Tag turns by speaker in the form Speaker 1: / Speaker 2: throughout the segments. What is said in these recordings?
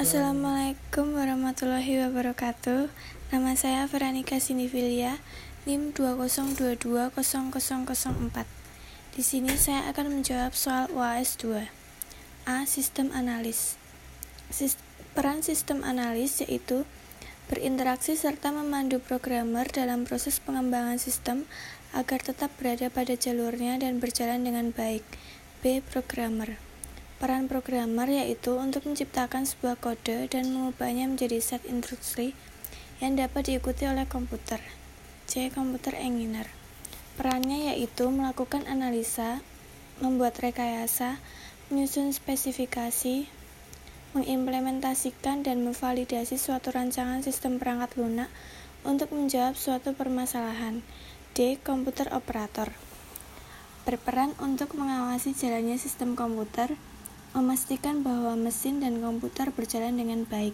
Speaker 1: Assalamualaikum warahmatullahi wabarakatuh Nama saya Veronica Sinivilia NIM 202200004 Di sini saya akan menjawab soal UAS 2 A. Sistem analis Peran sistem analis yaitu berinteraksi serta memandu programmer dalam proses pengembangan sistem agar tetap berada pada jalurnya dan berjalan dengan baik. B. Programmer Peran programmer yaitu untuk menciptakan sebuah kode dan mengubahnya menjadi set instruksi yang dapat diikuti oleh komputer. C. Komputer engineer. Perannya yaitu melakukan analisa, membuat rekayasa, menyusun spesifikasi, mengimplementasikan dan memvalidasi suatu rancangan sistem perangkat lunak untuk menjawab suatu permasalahan. D. Komputer operator berperan untuk mengawasi jalannya sistem komputer Memastikan bahwa mesin dan komputer berjalan dengan baik.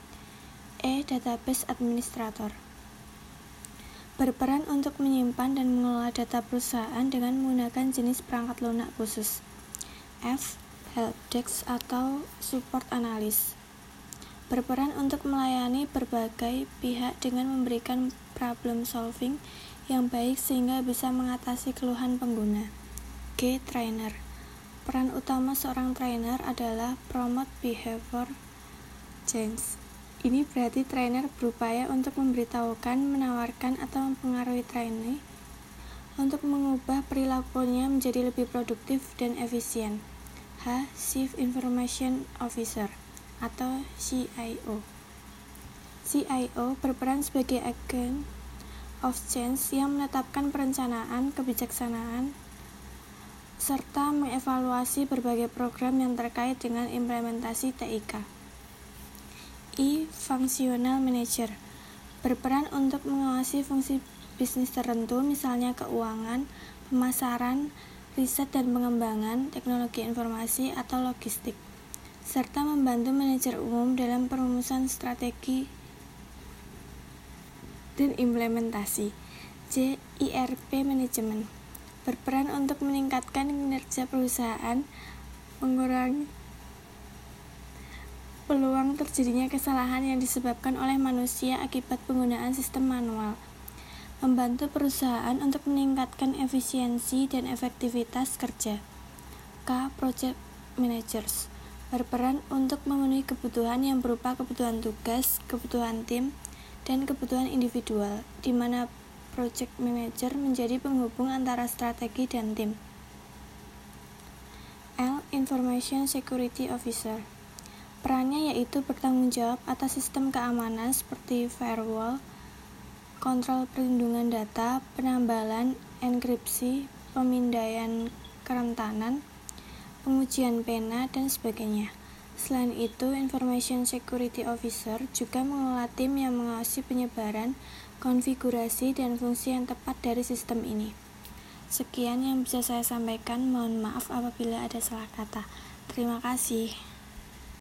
Speaker 1: E. Database Administrator Berperan untuk menyimpan dan mengelola data perusahaan dengan menggunakan jenis perangkat lunak khusus. F. Helpdesk atau Support Analyst Berperan untuk melayani berbagai pihak dengan memberikan problem solving yang baik sehingga bisa mengatasi keluhan pengguna. G. Trainer Peran utama seorang trainer adalah promote behavior change. Ini berarti trainer berupaya untuk memberitahukan, menawarkan, atau mempengaruhi trainee untuk mengubah perilakunya menjadi lebih produktif dan efisien. H. Chief Information Officer atau CIO. CIO berperan sebagai agen of change yang menetapkan perencanaan, kebijaksanaan, serta mengevaluasi berbagai program yang terkait dengan implementasi TIK. I. Functional Manager berperan untuk mengawasi fungsi bisnis tertentu, misalnya keuangan, pemasaran, riset dan pengembangan, teknologi informasi, atau logistik, serta membantu manajer umum dalam perumusan strategi dan implementasi. J. IRP Management berperan untuk meningkatkan kinerja perusahaan, mengurangi peluang terjadinya kesalahan yang disebabkan oleh manusia akibat penggunaan sistem manual, membantu perusahaan untuk meningkatkan efisiensi dan efektivitas kerja. K. Project Managers berperan untuk memenuhi kebutuhan yang berupa kebutuhan tugas, kebutuhan tim, dan kebutuhan individual, di mana project manager menjadi penghubung antara strategi dan tim. L. Information Security Officer Perannya yaitu bertanggung jawab atas sistem keamanan seperti firewall, kontrol perlindungan data, penambalan, enkripsi, pemindaian kerentanan, pengujian pena, dan sebagainya. Selain itu, Information Security Officer juga mengelola tim yang mengawasi penyebaran, konfigurasi, dan fungsi yang tepat dari sistem ini. Sekian yang bisa saya sampaikan. Mohon maaf apabila ada salah kata. Terima kasih.